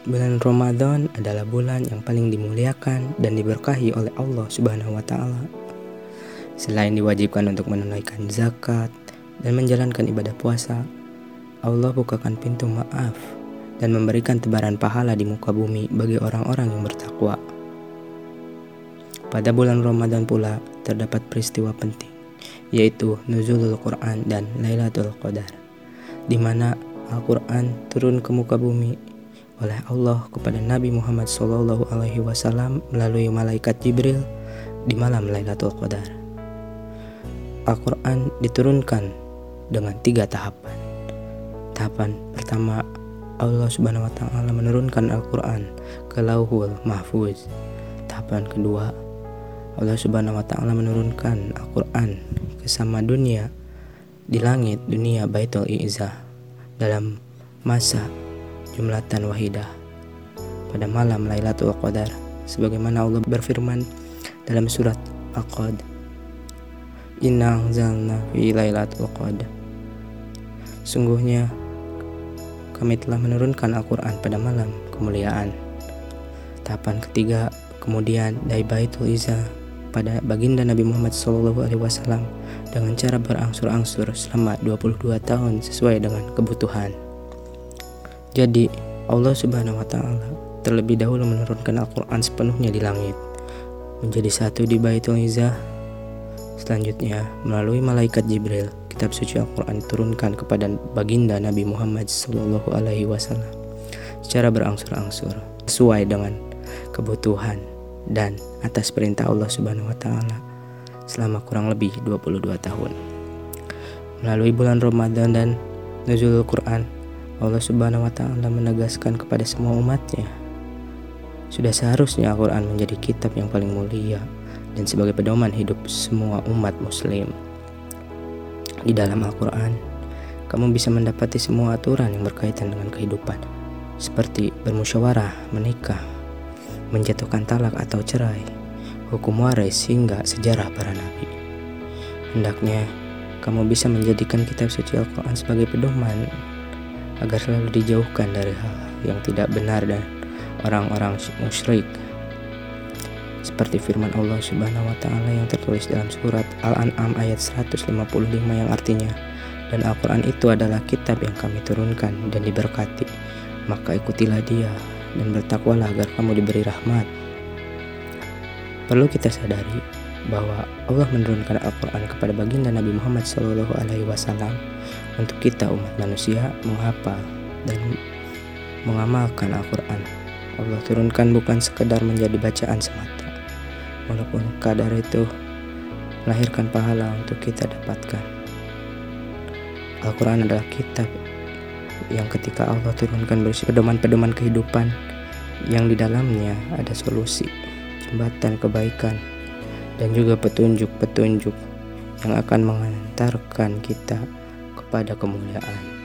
Bulan Ramadan adalah bulan yang paling dimuliakan dan diberkahi oleh Allah Subhanahu wa taala. Selain diwajibkan untuk menunaikan zakat dan menjalankan ibadah puasa, Allah bukakan pintu maaf dan memberikan tebaran pahala di muka bumi bagi orang-orang yang bertakwa. Pada bulan Ramadan pula terdapat peristiwa penting, yaitu Nuzulul Quran dan Lailatul Qadar, di mana Al-Quran turun ke muka bumi oleh Allah kepada Nabi Muhammad SAW melalui malaikat Jibril di malam Lailatul Qadar. Al-Quran diturunkan dengan tiga tahapan. Tahapan pertama, Allah Subhanahu wa taala menurunkan Al-Qur'an ke Lauhul Mahfuz. Tahapan kedua, Allah Subhanahu wa taala menurunkan Al-Qur'an ke sama dunia di langit dunia Baitul Izzah dalam masa jumlatan wahidah. Pada malam Lailatul Qadar sebagaimana Allah berfirman dalam surat Al-Qad Inna anzalna fi Lailatul Qadar. Sungguhnya kami telah menurunkan Al-Quran pada malam kemuliaan. Tahapan ketiga kemudian dari Baitul Izzah pada baginda Nabi Muhammad SAW dengan cara berangsur-angsur selama 22 tahun sesuai dengan kebutuhan. Jadi Allah Subhanahu wa taala terlebih dahulu menurunkan Al-Qur'an sepenuhnya di langit menjadi satu di Baitul Izzah. Selanjutnya, melalui malaikat Jibril, kitab suci Al-Qur'an diturunkan kepada baginda Nabi Muhammad sallallahu alaihi wasallam secara berangsur-angsur sesuai dengan kebutuhan dan atas perintah Allah Subhanahu wa taala selama kurang lebih 22 tahun. Melalui bulan Ramadan dan Nuzulul Quran, Allah Subhanahu wa taala menegaskan kepada semua umatnya sudah seharusnya Al-Quran menjadi kitab yang paling mulia dan sebagai pedoman hidup semua umat muslim. Di dalam Al-Quran, kamu bisa mendapati semua aturan yang berkaitan dengan kehidupan, seperti bermusyawarah, menikah, menjatuhkan talak atau cerai, hukum waris hingga sejarah para nabi. Hendaknya kamu bisa menjadikan kitab suci Al-Quran sebagai pedoman agar selalu dijauhkan dari hal yang tidak benar dan orang-orang musyrik. Seperti firman Allah Subhanahu wa taala yang tertulis dalam surat Al-An'am ayat 155 yang artinya dan Al-Qur'an itu adalah kitab yang kami turunkan dan diberkati. Maka ikutilah dia dan bertakwalah agar kamu diberi rahmat. Perlu kita sadari bahwa Allah menurunkan Al-Quran kepada baginda Nabi Muhammad SAW untuk kita umat manusia menghafal dan mengamalkan Al-Quran. Allah turunkan bukan sekedar menjadi bacaan semata, walaupun kadar itu melahirkan pahala untuk kita dapatkan. Al-Quran adalah kitab yang ketika Allah turunkan berisi pedoman-pedoman kehidupan yang di dalamnya ada solusi, jembatan kebaikan, dan juga petunjuk-petunjuk yang akan mengantarkan kita kepada kemuliaan.